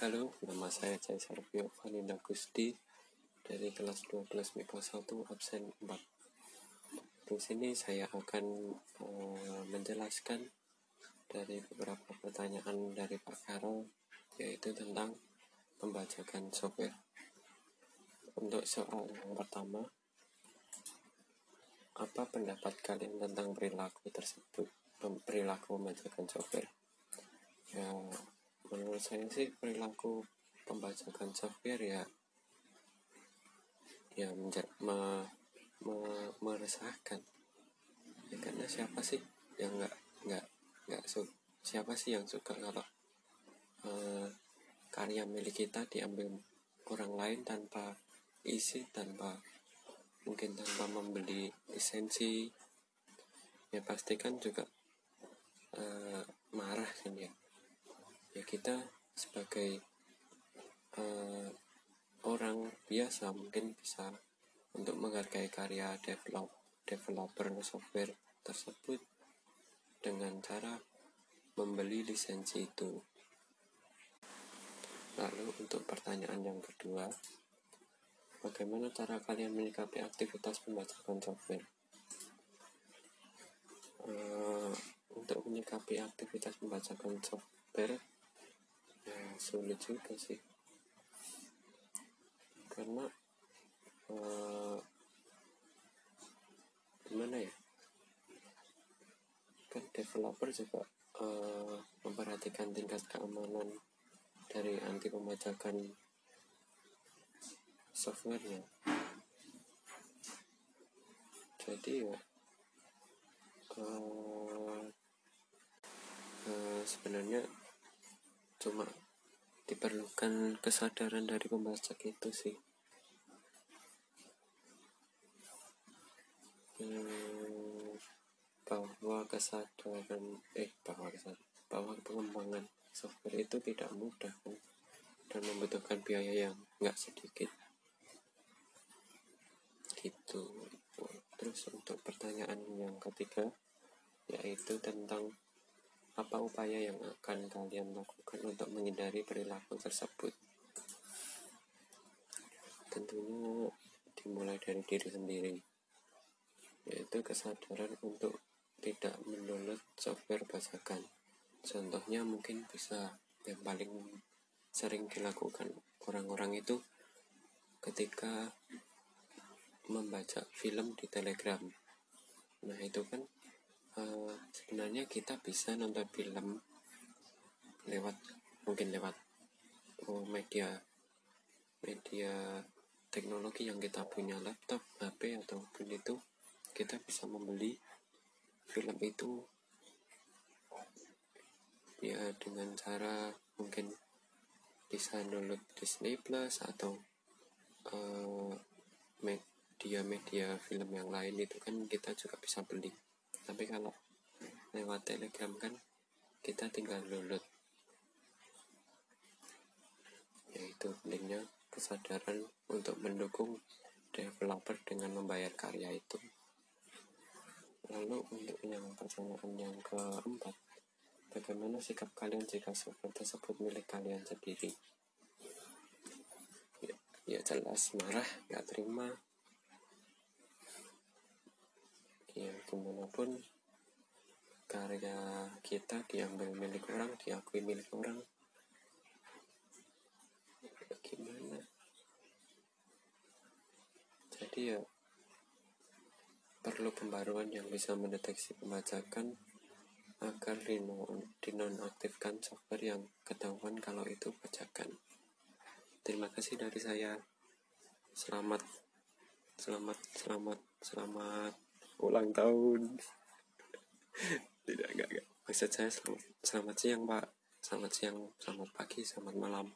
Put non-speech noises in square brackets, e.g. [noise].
Halo, nama saya Caesar Pio Valinda Gusti dari kelas 12 MIPA 1 absen 4. Di sini saya akan uh, menjelaskan dari beberapa pertanyaan dari Pak Karol yaitu tentang pembajakan software. Untuk soal yang pertama, apa pendapat kalian tentang perilaku tersebut? Perilaku membajakan software. Ya, menurut saya sih perilaku pembajakan software ya ya menja me, me, meresahkan. Ya, karena siapa sih yang nggak nggak nggak siapa sih yang suka kalau uh, karya milik kita diambil orang lain tanpa isi tanpa mungkin tanpa membeli lisensi? Ya pastikan juga uh, marah kan ya kita sebagai uh, orang biasa mungkin bisa untuk menghargai karya develop developer software tersebut dengan cara membeli lisensi itu. Lalu untuk pertanyaan yang kedua, bagaimana cara kalian menyikapi aktivitas pembajakan software? Uh, untuk menyikapi aktivitas pembajakan software sulit juga sih. Karena uh, gimana ya? Kan developer juga uh, memperhatikan tingkat keamanan dari anti pembajakan softwarenya. Jadi ya uh, uh, sebenarnya cuma diperlukan kesadaran dari pembaca itu sih. Hmm, bahwa kesadaran eh bahwa kesadaran bahwa pengembangan software itu tidak mudah dan membutuhkan biaya yang nggak sedikit. Gitu terus untuk pertanyaan yang ketiga yaitu tentang apa upaya yang akan kalian lakukan untuk menghindari perilaku tersebut? Tentunya dimulai dari diri sendiri, yaitu kesadaran untuk tidak mendownload software bajakan. Contohnya mungkin bisa yang paling sering dilakukan orang-orang itu ketika membaca film di Telegram. Nah, itu kan uh, sebenarnya kita bisa nonton film lewat mungkin lewat oh, media media teknologi yang kita punya laptop HP ataupun itu kita bisa membeli film itu ya dengan cara mungkin bisa download Disney Plus atau uh, media-media film yang lain itu kan kita juga bisa beli tapi kalau lewat telegram kan kita tinggal download. Yaitu pentingnya kesadaran untuk mendukung developer dengan membayar karya itu. Lalu untuk yang pertanyaan yang keempat bagaimana sikap kalian jika software tersebut milik kalian sendiri? Ya, ya jelas marah nggak terima ya gimana pun karya kita diambil milik orang diakui milik orang. Gimana jadi ya perlu pembaruan yang bisa mendeteksi pembajakan agar dinonaktifkan software yang ketahuan kalau itu bajakan terima kasih dari saya. Selamat selamat selamat selamat ulang tahun. [laughs] Tidak enggak enggak maksud saya selamat selamat siang pak. Selamat siang selamat pagi selamat malam